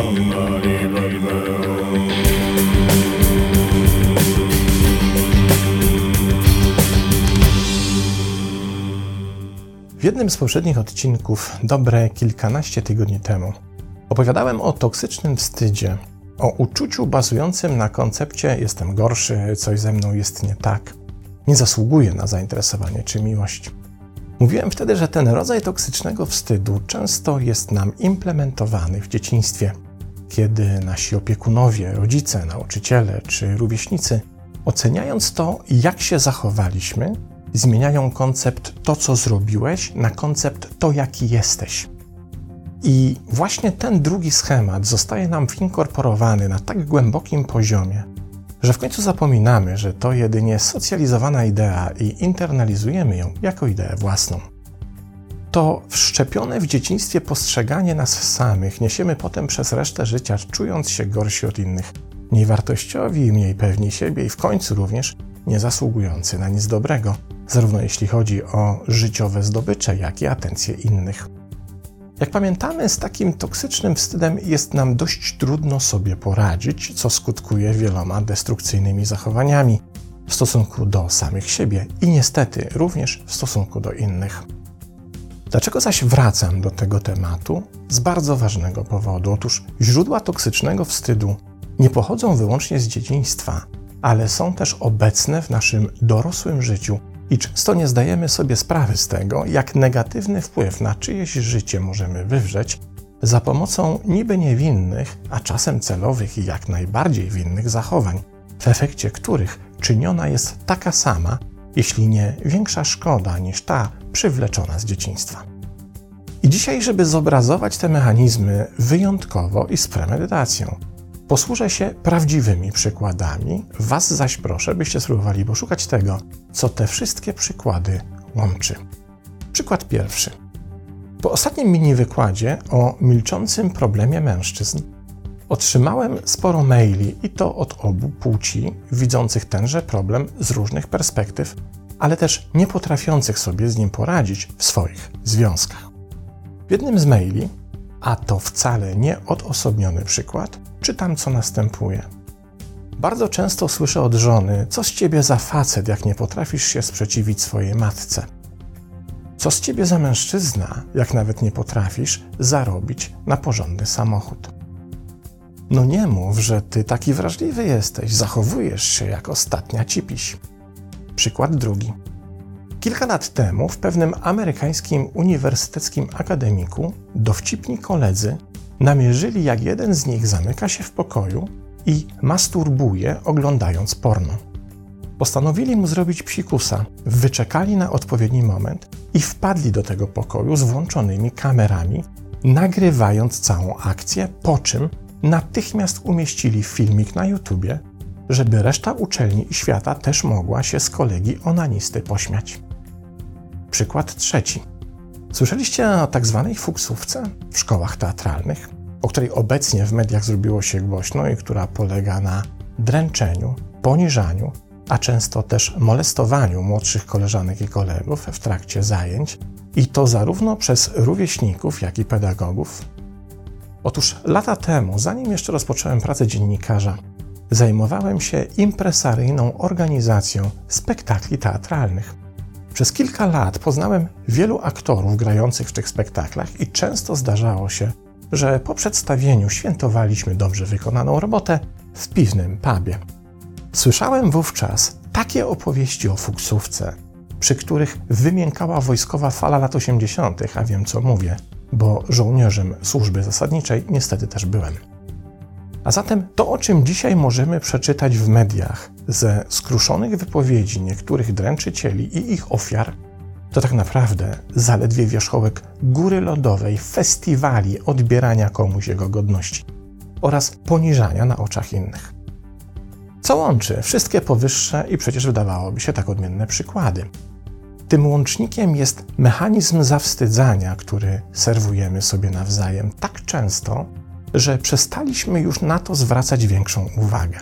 W jednym z poprzednich odcinków, dobre kilkanaście tygodni temu, opowiadałem o toksycznym wstydzie, o uczuciu bazującym na koncepcie jestem gorszy, coś ze mną jest nie tak, nie zasługuję na zainteresowanie czy miłość. Mówiłem wtedy, że ten rodzaj toksycznego wstydu często jest nam implementowany w dzieciństwie, kiedy nasi opiekunowie, rodzice, nauczyciele czy rówieśnicy, oceniając to, jak się zachowaliśmy, zmieniają koncept to, co zrobiłeś, na koncept to, jaki jesteś. I właśnie ten drugi schemat zostaje nam winkorporowany na tak głębokim poziomie, że w końcu zapominamy, że to jedynie socjalizowana idea i internalizujemy ją jako ideę własną. To wszczepione w dzieciństwie postrzeganie nas samych niesiemy potem przez resztę życia, czując się gorsi od innych, mniej wartościowi, mniej pewni siebie i w końcu również nie zasługujący na nic dobrego, zarówno jeśli chodzi o życiowe zdobycze, jak i atencję innych. Jak pamiętamy, z takim toksycznym wstydem jest nam dość trudno sobie poradzić, co skutkuje wieloma destrukcyjnymi zachowaniami w stosunku do samych siebie i niestety również w stosunku do innych. Dlaczego zaś wracam do tego tematu? Z bardzo ważnego powodu. Otóż źródła toksycznego wstydu nie pochodzą wyłącznie z dzieciństwa, ale są też obecne w naszym dorosłym życiu i często nie zdajemy sobie sprawy z tego, jak negatywny wpływ na czyjeś życie możemy wywrzeć za pomocą niby niewinnych, a czasem celowych i jak najbardziej winnych zachowań, w efekcie których czyniona jest taka sama, jeśli nie większa szkoda niż ta przywleczona z dzieciństwa. I dzisiaj, żeby zobrazować te mechanizmy wyjątkowo i z premedytacją, Posłużę się prawdziwymi przykładami, Was zaś proszę, byście spróbowali poszukać tego, co te wszystkie przykłady łączy. Przykład pierwszy. Po ostatnim mini wykładzie o milczącym problemie mężczyzn otrzymałem sporo maili i to od obu płci, widzących tenże problem z różnych perspektyw, ale też nie potrafiących sobie z nim poradzić w swoich związkach. W jednym z maili, a to wcale nie odosobniony przykład, czytam, co następuje. Bardzo często słyszę od żony: Co z ciebie za facet, jak nie potrafisz się sprzeciwić swojej matce? Co z ciebie za mężczyzna, jak nawet nie potrafisz zarobić na porządny samochód? No nie mów, że ty taki wrażliwy jesteś, zachowujesz się jak ostatnia cipiś. Przykład drugi. Kilka lat temu w pewnym amerykańskim uniwersyteckim akademiku dowcipni koledzy namierzyli, jak jeden z nich zamyka się w pokoju i masturbuje, oglądając porno. Postanowili mu zrobić psikusa, wyczekali na odpowiedni moment i wpadli do tego pokoju z włączonymi kamerami, nagrywając całą akcję, po czym natychmiast umieścili filmik na YouTubie, żeby reszta uczelni i świata też mogła się z kolegi onanisty pośmiać. Przykład trzeci. Słyszeliście o tak zwanej fuksówce w szkołach teatralnych, o której obecnie w mediach zrobiło się głośno i która polega na dręczeniu, poniżaniu, a często też molestowaniu młodszych koleżanek i kolegów w trakcie zajęć, i to zarówno przez rówieśników, jak i pedagogów. Otóż lata temu, zanim jeszcze rozpocząłem pracę dziennikarza, zajmowałem się impresaryjną organizacją spektakli teatralnych. Przez kilka lat poznałem wielu aktorów grających w tych spektaklach i często zdarzało się, że po przedstawieniu świętowaliśmy dobrze wykonaną robotę w piwnym pubie. Słyszałem wówczas takie opowieści o fuksówce, przy których wymiękała wojskowa fala lat 80., a wiem co mówię, bo żołnierzem służby zasadniczej niestety też byłem. A zatem to, o czym dzisiaj możemy przeczytać w mediach ze skruszonych wypowiedzi niektórych dręczycieli i ich ofiar, to tak naprawdę zaledwie wierzchołek góry lodowej, festiwali odbierania komuś jego godności oraz poniżania na oczach innych. Co łączy wszystkie powyższe i przecież wydawałoby się tak odmienne przykłady? Tym łącznikiem jest mechanizm zawstydzania, który serwujemy sobie nawzajem tak często, że przestaliśmy już na to zwracać większą uwagę.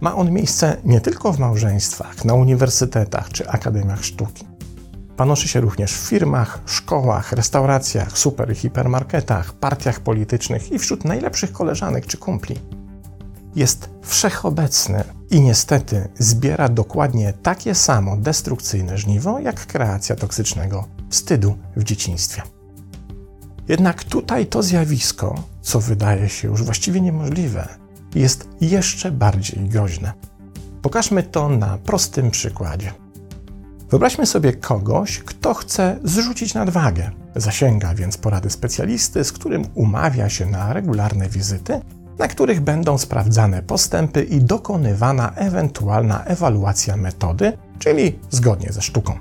Ma on miejsce nie tylko w małżeństwach, na uniwersytetach czy akademiach sztuki. panoszy się również w firmach, szkołach, restauracjach, super i hipermarketach, partiach politycznych i wśród najlepszych koleżanek czy kumpli. Jest wszechobecny i niestety zbiera dokładnie takie samo destrukcyjne żniwo jak kreacja toksycznego wstydu w dzieciństwie. Jednak tutaj to zjawisko, co wydaje się już właściwie niemożliwe, jest jeszcze bardziej groźne. Pokażmy to na prostym przykładzie. Wyobraźmy sobie kogoś, kto chce zrzucić nadwagę. Zasięga więc porady specjalisty, z którym umawia się na regularne wizyty, na których będą sprawdzane postępy i dokonywana ewentualna ewaluacja metody, czyli zgodnie ze sztuką.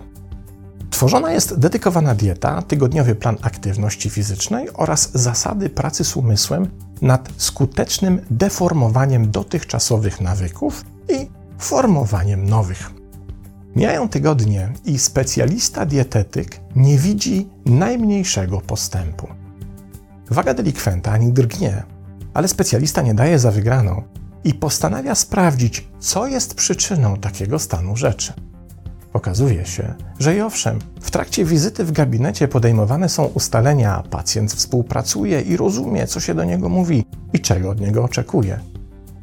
Tworzona jest dedykowana dieta, tygodniowy plan aktywności fizycznej oraz zasady pracy z umysłem nad skutecznym deformowaniem dotychczasowych nawyków i formowaniem nowych. Mijają tygodnie i specjalista dietetyk nie widzi najmniejszego postępu. Waga delikwenta ani drgnie, ale specjalista nie daje za wygraną i postanawia sprawdzić, co jest przyczyną takiego stanu rzeczy. Okazuje się, że i owszem, w trakcie wizyty w gabinecie podejmowane są ustalenia, pacjent współpracuje i rozumie, co się do niego mówi i czego od niego oczekuje.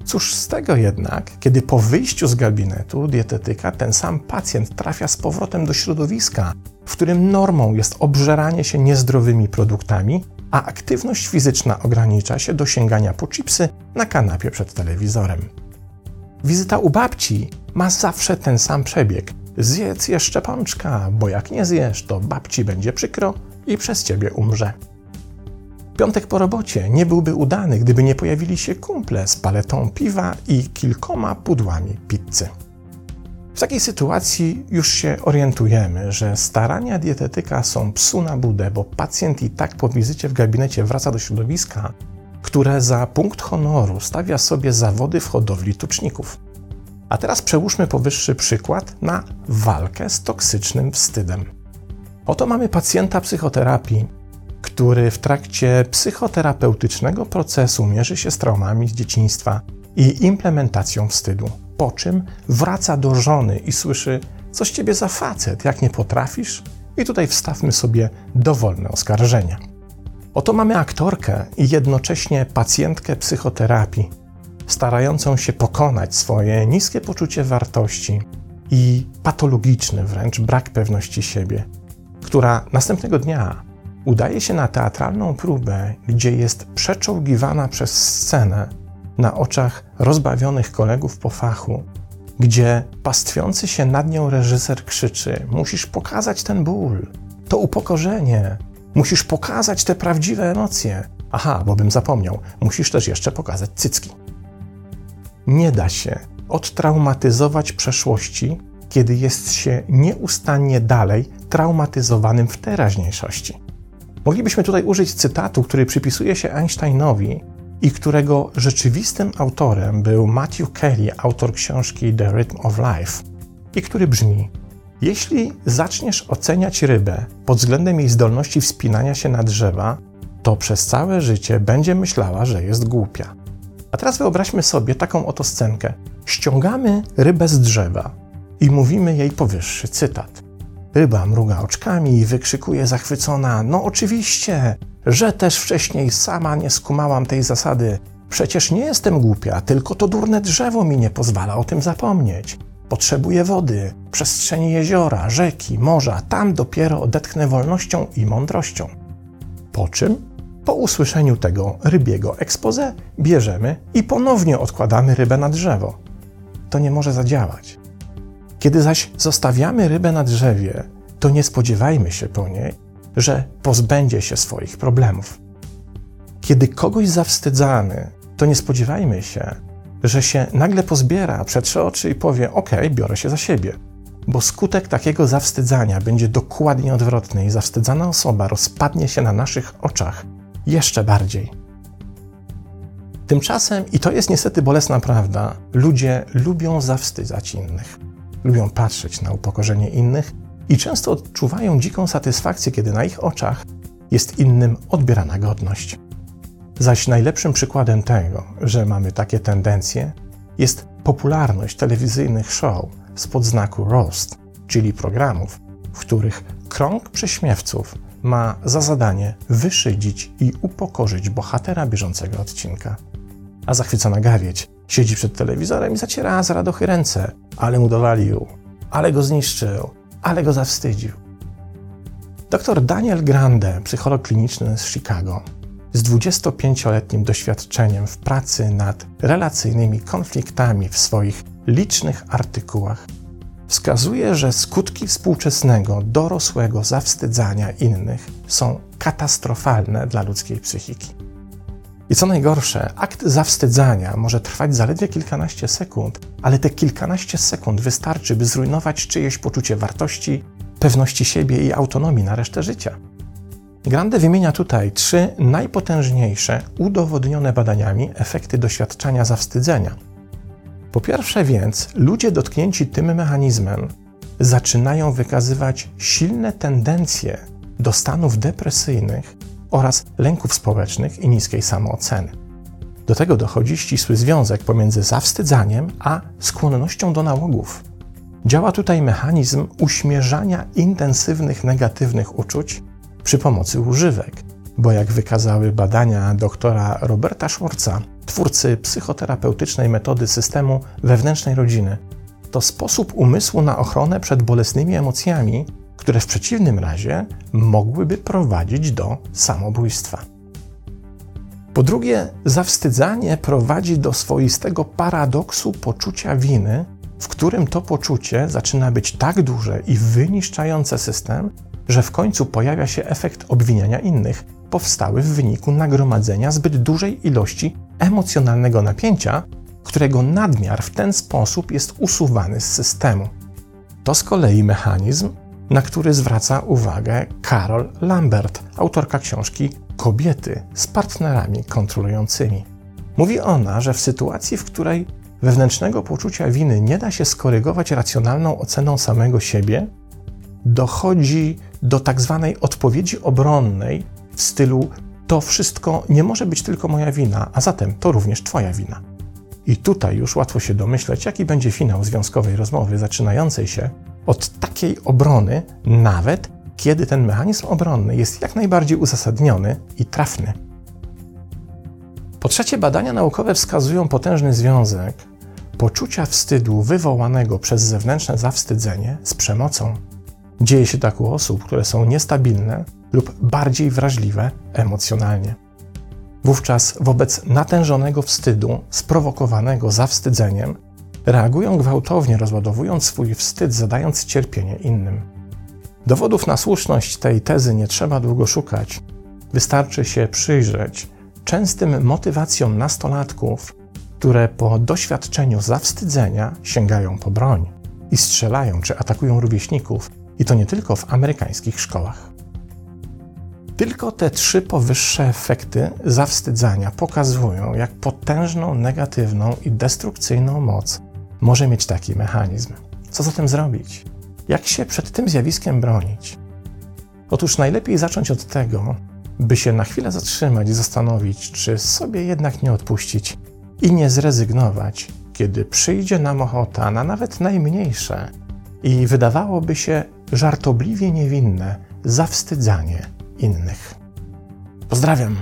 Cóż z tego jednak, kiedy po wyjściu z gabinetu dietetyka ten sam pacjent trafia z powrotem do środowiska, w którym normą jest obżeranie się niezdrowymi produktami, a aktywność fizyczna ogranicza się do sięgania po chipsy na kanapie przed telewizorem. Wizyta u babci ma zawsze ten sam przebieg. Zjedz jeszcze pączka, bo jak nie zjesz, to babci będzie przykro i przez ciebie umrze. Piątek po robocie nie byłby udany, gdyby nie pojawili się kumple z paletą piwa i kilkoma pudłami pizzy. W takiej sytuacji już się orientujemy, że starania dietetyka są psu na budę, bo pacjent i tak po wizycie w gabinecie wraca do środowiska, które za punkt honoru stawia sobie zawody w hodowli tuczników. A teraz przełóżmy powyższy przykład na walkę z toksycznym wstydem. Oto mamy pacjenta psychoterapii, który w trakcie psychoterapeutycznego procesu mierzy się z traumami z dzieciństwa i implementacją wstydu. Po czym wraca do żony i słyszy: Coś ciebie za facet, jak nie potrafisz? I tutaj wstawmy sobie dowolne oskarżenia. Oto mamy aktorkę i jednocześnie pacjentkę psychoterapii, starającą się pokonać swoje niskie poczucie wartości i patologiczny wręcz brak pewności siebie, która następnego dnia udaje się na teatralną próbę, gdzie jest przeczołgiwana przez scenę na oczach rozbawionych kolegów po fachu, gdzie pastwiący się nad nią reżyser krzyczy: Musisz pokazać ten ból, to upokorzenie, musisz pokazać te prawdziwe emocje. Aha, bo bym zapomniał, musisz też jeszcze pokazać cycki. Nie da się odtraumatyzować przeszłości, kiedy jest się nieustannie dalej traumatyzowanym w teraźniejszości. Moglibyśmy tutaj użyć cytatu, który przypisuje się Einsteinowi i którego rzeczywistym autorem był Matthew Kelly, autor książki The Rhythm of Life, i który brzmi: Jeśli zaczniesz oceniać rybę pod względem jej zdolności wspinania się na drzewa, to przez całe życie będzie myślała, że jest głupia. A teraz wyobraźmy sobie taką oto scenkę. Ściągamy rybę z drzewa i mówimy jej powyższy cytat. Ryba mruga oczkami i wykrzykuje zachwycona: No oczywiście, że też wcześniej sama nie skumałam tej zasady. Przecież nie jestem głupia, tylko to durne drzewo mi nie pozwala o tym zapomnieć. Potrzebuję wody, przestrzeni jeziora, rzeki, morza, tam dopiero odetchnę wolnością i mądrością. Po czym, po usłyszeniu tego rybiego expose, bierzemy i ponownie odkładamy rybę na drzewo. To nie może zadziałać. Kiedy zaś zostawiamy rybę na drzewie, to nie spodziewajmy się po niej, że pozbędzie się swoich problemów. Kiedy kogoś zawstydzamy, to nie spodziewajmy się, że się nagle pozbiera, przetrze oczy i powie: OK, biorę się za siebie. Bo skutek takiego zawstydzania będzie dokładnie odwrotny i zawstydzana osoba rozpadnie się na naszych oczach jeszcze bardziej. Tymczasem, i to jest niestety bolesna prawda, ludzie lubią zawstydzać innych lubią patrzeć na upokorzenie innych i często odczuwają dziką satysfakcję, kiedy na ich oczach jest innym odbierana godność. Zaś najlepszym przykładem tego, że mamy takie tendencje, jest popularność telewizyjnych show spod znaku roast, czyli programów, w których krąg prześmiewców ma za zadanie wyszydzić i upokorzyć bohatera bieżącego odcinka. A zachwycona gawieć siedzi przed telewizorem i zaciera z radochy ręce, ale mu dowalił, ale go zniszczył, ale go zawstydził. Dr Daniel Grande, psycholog kliniczny z Chicago, z 25-letnim doświadczeniem w pracy nad relacyjnymi konfliktami w swoich licznych artykułach, wskazuje, że skutki współczesnego, dorosłego zawstydzania innych są katastrofalne dla ludzkiej psychiki. I co najgorsze, akt zawstydzania może trwać zaledwie kilkanaście sekund, ale te kilkanaście sekund wystarczy, by zrujnować czyjeś poczucie wartości, pewności siebie i autonomii na resztę życia. Grande wymienia tutaj trzy najpotężniejsze, udowodnione badaniami efekty doświadczenia zawstydzenia. Po pierwsze więc, ludzie dotknięci tym mechanizmem zaczynają wykazywać silne tendencje do stanów depresyjnych oraz lęków społecznych i niskiej samooceny. Do tego dochodzi ścisły związek pomiędzy zawstydzaniem a skłonnością do nałogów. Działa tutaj mechanizm uśmierzania intensywnych negatywnych uczuć przy pomocy używek, bo jak wykazały badania doktora Roberta Schwarza, twórcy psychoterapeutycznej metody systemu wewnętrznej rodziny, to sposób umysłu na ochronę przed bolesnymi emocjami, które w przeciwnym razie mogłyby prowadzić do samobójstwa. Po drugie, zawstydzanie prowadzi do swoistego paradoksu poczucia winy, w którym to poczucie zaczyna być tak duże i wyniszczające system, że w końcu pojawia się efekt obwiniania innych, powstały w wyniku nagromadzenia zbyt dużej ilości emocjonalnego napięcia, którego nadmiar w ten sposób jest usuwany z systemu. To z kolei mechanizm, na który zwraca uwagę Carol Lambert, autorka książki Kobiety z partnerami kontrolującymi. Mówi ona, że w sytuacji, w której wewnętrznego poczucia winy nie da się skorygować racjonalną oceną samego siebie, dochodzi do tak zwanej odpowiedzi obronnej w stylu to wszystko nie może być tylko moja wina, a zatem to również Twoja wina. I tutaj już łatwo się domyśleć, jaki będzie finał związkowej rozmowy, zaczynającej się od takiej obrony, nawet kiedy ten mechanizm obronny jest jak najbardziej uzasadniony i trafny. Po trzecie, badania naukowe wskazują potężny związek poczucia wstydu wywołanego przez zewnętrzne zawstydzenie z przemocą. Dzieje się tak u osób, które są niestabilne lub bardziej wrażliwe emocjonalnie. Wówczas wobec natężonego wstydu sprowokowanego zawstydzeniem reagują gwałtownie, rozładowując swój wstyd, zadając cierpienie innym. Dowodów na słuszność tej tezy nie trzeba długo szukać. Wystarczy się przyjrzeć częstym motywacjom nastolatków, które po doświadczeniu zawstydzenia sięgają po broń i strzelają czy atakują rówieśników, i to nie tylko w amerykańskich szkołach. Tylko te trzy powyższe efekty zawstydzania pokazują, jak potężną, negatywną i destrukcyjną moc może mieć taki mechanizm. Co zatem zrobić? Jak się przed tym zjawiskiem bronić? Otóż najlepiej zacząć od tego, by się na chwilę zatrzymać i zastanowić, czy sobie jednak nie odpuścić i nie zrezygnować, kiedy przyjdzie nam ochota na nawet najmniejsze i wydawałoby się żartobliwie niewinne zawstydzanie innych. Pozdrawiam!